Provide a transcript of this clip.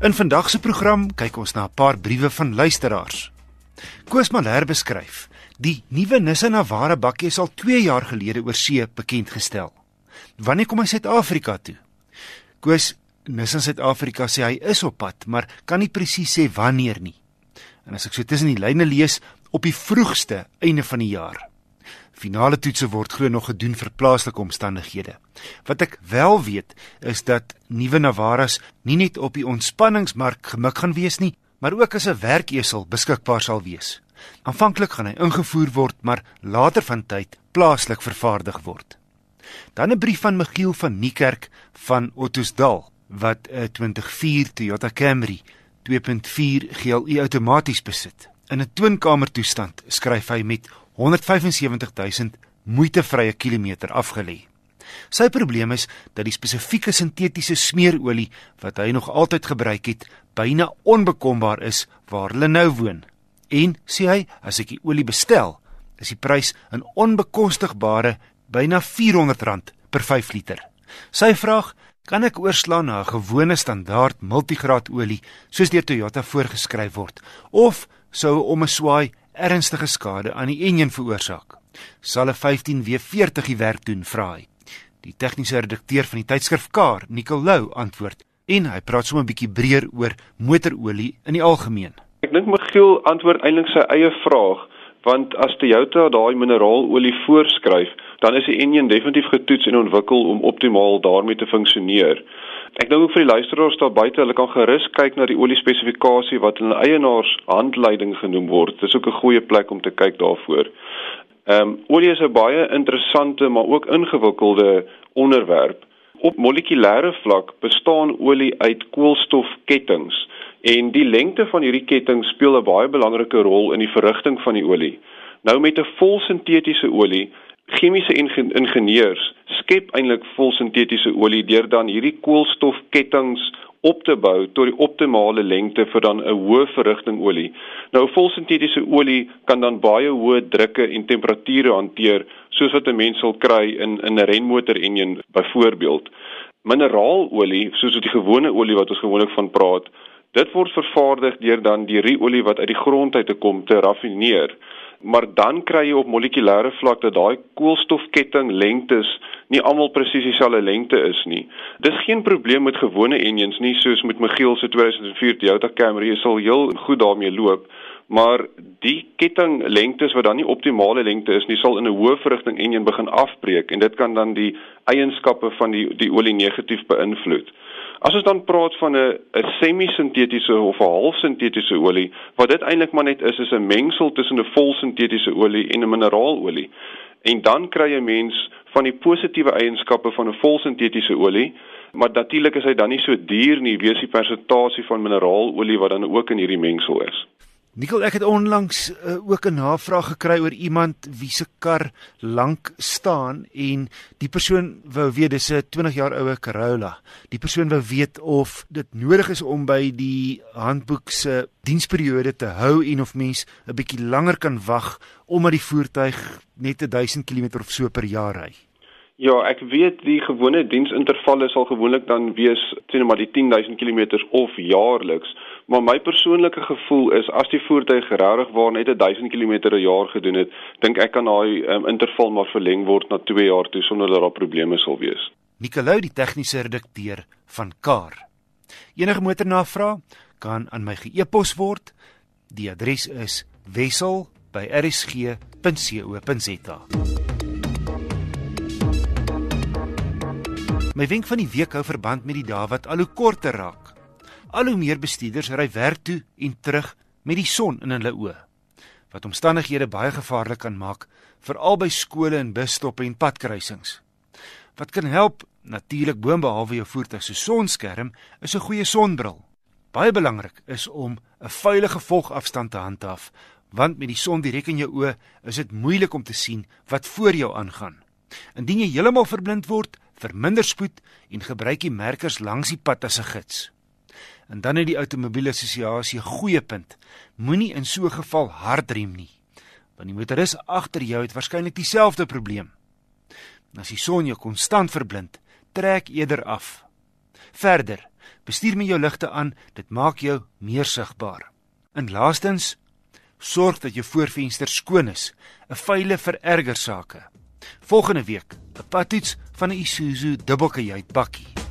In vandag se program kyk ons na 'n paar briewe van luisteraars. Koos Malher beskryf: Die nuwe Nissan Navara bakkie is al 2 jaar gelede oor see bekend gestel. Wanneer kom hy Suid-Afrika toe? Koos Nissan Suid-Afrika sê hy is op pad, maar kan nie presies sê wanneer nie. En as ek so tussen die lyne lees, op die vroegste einde van die jaar. Finale toetse word glo nog gedoen vir plaaslike omstandighede. Wat ek wel weet is dat nuwe Navaras nie net op die ontspanningsmark gemik gaan wees nie, maar ook as 'n werkesel beskikbaar sal wees. Aanvanklik gaan hy ingevoer word, maar later van tyd plaaslik vervaardig word. Dan 'n brief van Michiel van Niekerk van Ottosdal wat 'n 2004 Toyota Camry 2.4 GLI outomaties besit. In 'n twinkamer toestand skryf hy met 175000 moeitevrye kilometer afgelê. Sy probleem is dat die spesifieke sintetiese smeerolie wat hy nog altyd gebruik het, byna onbekombaar is waar hulle nou woon. En sê hy, as ek die olie bestel, is die prys 'n onbekostigbare byna R400 per 5 liter. Sy vraag, kan ek oorslaan na 'n gewone standaard multigraad olie soos deur Toyota voorgeskryf word of sou om 'n swaai ernstige skade aan die enjin veroorsaak. Sal 'n 15W40 die werk doen, vra hy. Die tegniese redakteur van die tydskrif Car, Nicole Lou, antwoord en hy praat sommer 'n bietjie breër oor motorolie in die algemeen. Ek dink Michiel antwoord eintlik sy eie vraag, want as Toyota daai mineraalolie voorskryf, dan is die enjin definitief getoets en ontwikkel om optimaal daarmee te funksioneer. Ek dink ook vir die luisteraars daar buite, hulle kan gerus kyk na die olie spesifikasie wat in eienaars handleiding genoem word. Dis ook 'n goeie plek om te kyk daarvoor. Ehm um, olie is 'n baie interessante maar ook ingewikkelde onderwerp. Op molekulêre vlak bestaan olie uit koolstofkettinge en die lengte van hierdie ketting speel 'n baie belangrike rol in die verrigting van die olie. Nou met 'n volsintetiese olie chemiese ingenieurs skep eintlik volsintetiese olie deur dan hierdie koolstofkettinge op te bou tot die optimale lengte vir dan 'n hoë verrigting olie. Nou volsintetiese olie kan dan baie hoë drukke en temperature hanteer soos wat 'n mens sal kry in in 'n renmotor enjin byvoorbeeld. Mineraalolie, soos die gewone olie wat ons gewoonlik van praat, dit word vervaardig deur dan die ruolie wat uit die grond uit te kom te raffineer maar dan kry jy op molekulêre vlak dat daai koolstofketting lengtes nie almal presies dieselfde lengte is nie. Dis geen probleem met gewone engines nie soos met Michiel se 2004 Toyota Camry, jy sal heel goed daarmee loop, maar die ketting lengtes wat dan nie optimale lengte is nie, sal in 'n hoë verrigting engine begin afbreek en dit kan dan die eienskappe van die die olie negatief beïnvloed. As ons dan praat van 'n 'n semi-sintetiese of 'n half-sintetiese olie, wat dit eintlik maar net is, is 'n mengsel tussen 'n vol-sintetiese olie en 'n mineralolie. En dan kry jy mens van die positiewe eienskappe van 'n vol-sintetiese olie, maar natuurlik is hy dan nie so duur nie, wees die persentasie van mineralolie wat dan ook in hierdie mengsel is. Nikkel, ek het onlangs uh, ook 'n navraag gekry oor iemand wie se kar lank staan en die persoon wou weet dis 'n 20 jaar oue Corolla. Die persoon wou weet of dit nodig is om by die handboek se diensperiode te hou en of mens 'n bietjie langer kan wag omdat die voertuig net 1000 km of so per jaar ry. Ja, ek weet die gewone diensintervalle sal gewoonlik dan wees sien maar die 10000 km of jaarliks, maar my persoonlike gevoel is as die voertuig regtig waar net 1000 km per jaar gedoen het, dink ek kan daai um, interval maar verleng word na 2 jaar toe sonder dat daar probleme sal wees. Nicolou, die tegniese redakteur van Car. Enige motornavraag kan aan my ge-e-pos word. Die adres is wissel@rsg.co.za. My wenk van die week hou verband met die dae wat al hoe korter raak. Al hoe meer bestuurders ry werk toe en terug met die son in hulle oë, wat omstandighede baie gevaarlik kan maak, veral by skole en busstoppe en padkruisings. Wat kan help? Natuurlik boonbehalwe jou voertuig se sonskerm is 'n goeie sonbril. Baie belangrik is om 'n veilige volgafstand te handhaaf, want met die son direk in jou oë is dit moeilik om te sien wat voor jou aangaan. Indien jy heeltemal verblind word, verminder spoed en gebruik die merkers langs die pad as 'n gids. En dan het die outomobielassosiasie 'n goeie punt. Moenie in so 'n geval hardrem nie, want die motoris agter jou het waarskynlik dieselfde probleem. En as die son jou konstant verblind, trek eerder af. Verder, Bestuur met jou ligte aan, dit maak jou meer sigbaar. En laastens, sorg dat jou voorvenster skoon is. 'n Vyle vererger sake. Volgende week, 'n padtoets van 'n Isuzu dubbelkajuit bakkie.